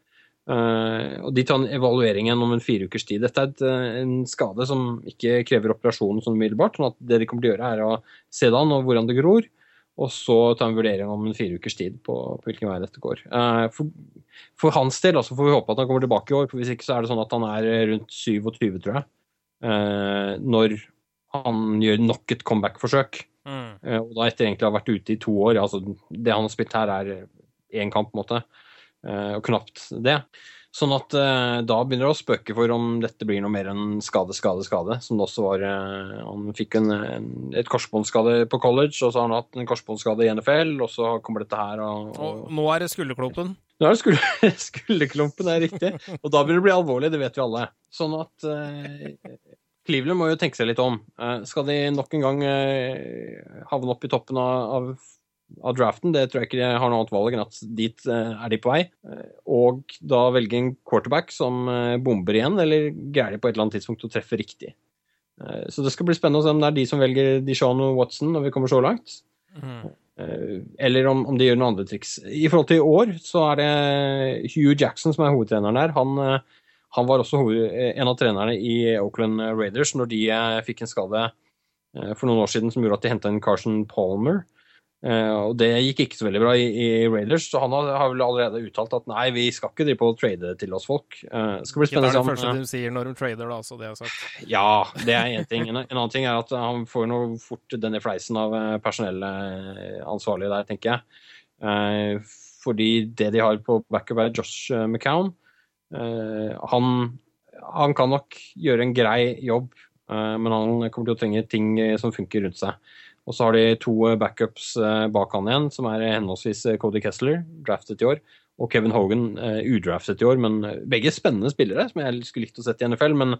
Eh, og De tar en evaluering om en fire ukers tid. Dette er et, eh, en skade som ikke krever operasjon sånn umiddelbart. sånn at det de kommer til å gjøre, er å se det an og hvordan det gror og så ta en vurdering om en fire ukers tid på, på hvilken vei dette går. Uh, for, for, hans del altså får vi håpe at han kommer tilbake i år, for hvis ikke så er det sånn at han er rundt 27, tror jeg, når han gjør nok et comeback-forsøk. Mm. Og da etter egentlig å ha vært ute i to år. altså Det han har spilt her, er én kamp, på en måte, og knapt det. Sånn at uh, da begynner det å spøke for om dette blir noe mer enn skade, skade, skade. Som det også var uh, Han fikk en, et korsbåndskade på college, og så har han hatt en korsbåndskade i NFL, og så kommer dette her og, og... og nå er det skulderklumpen? Nå er det skulder, skulderklumpen, det er riktig. Og da begynner det å bli alvorlig, det vet vi alle. Sånn at eh, Cleveland må jo tenke seg litt om. skal de nok en gang havne opp i toppen av, av av draften. Det tror jeg ikke de har noe annet valg enn at dit eh, er de på vei. Eh, og da velge en quarterback som eh, bomber igjen, eller greier på et eller annet tidspunkt å treffe riktig. Så det skal bli spennende å se om det er de som velger Dishon og Watson når vi kommer så langt. Mm. Eller om, om, de gjør noen andre triks. I forhold til i år så er det Hugh Jackson som er hovedtreneren der. Han, han var også en av trenerne i Oakland Raiders når de fikk en skade for noen år siden som gjorde at de henta inn Carson Palmer. Uh, og Det gikk ikke så veldig bra i, i Raiders, så han har, har, vel allerede uttalt at nei, vi skal ikke drive på og trade til oss folk. Uh, skal bli spennende. Det er det første du sier når du trader, da, så det er sagt. Ja, det er én ting. En, en, annen ting er at han får noe fort denne fleisen av personellansvarlige der, tenker jeg. Uh, fordi det de har på backup, er Josh McCown. han, han kan nok gjøre en grei jobb, men han kommer til å trenge ting som funker rundt seg. Og så har de to backups bak han igjen, som er henholdsvis Cody Kessler, draftet i år, og Kevin Hogan, udraftet i år. Men begge spennende spillere som jeg skulle likt å sett i NFL. Men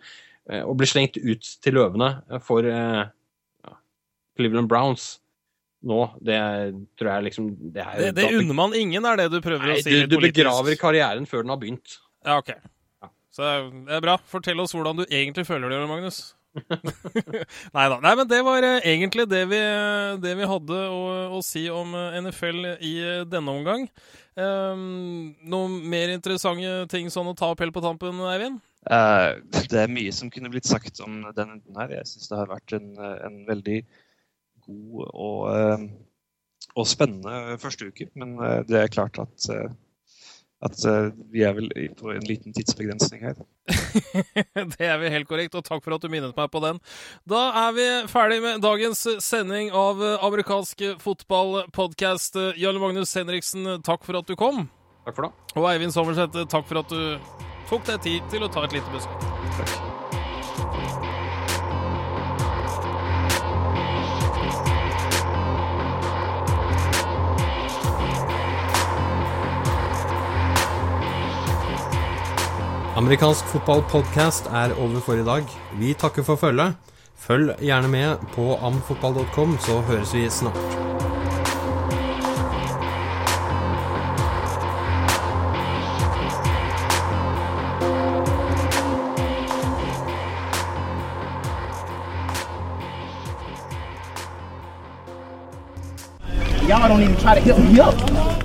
å bli slengt ut til løvene for Cleveland Browns nå, det tror jeg liksom Det, er, det, det unner man ingen, er det du prøver nei, å si? Du, du begraver karrieren før den har begynt. Ja, ok. Så det er bra. Fortell oss hvordan du egentlig føler det, Magnus. nei da. Nei, men det var eh, egentlig det vi, det vi hadde å, å, si om eh, NFL i eh, denne omgang. Um, noen mer interessante ting sånn å ta opp helt på tampen, Eivind? Uh, det er mye som kunne blitt sagt om denne runden her. Jeg syns det har vært en, en veldig god og, og, spennende første uke. Men det er klart at, eh, at vi er vel på en liten tidsbegrensning her. det er vi helt korrekt, og takk for at du minnet meg på den. Da er vi ferdig med dagens sending av amerikansk fotballpodkast. Jarle Magnus Henriksen, takk for at du kom. Takk for det. Og Eivind Sommerseth, takk for at du tok deg tid til å ta et lite besøk. Takk. Amerikansk fotballpodkast er over for i dag. Vi takker for følget. Følg gjerne med på amfotball.com, så høres vi snart. Y'all don't even try to help me up.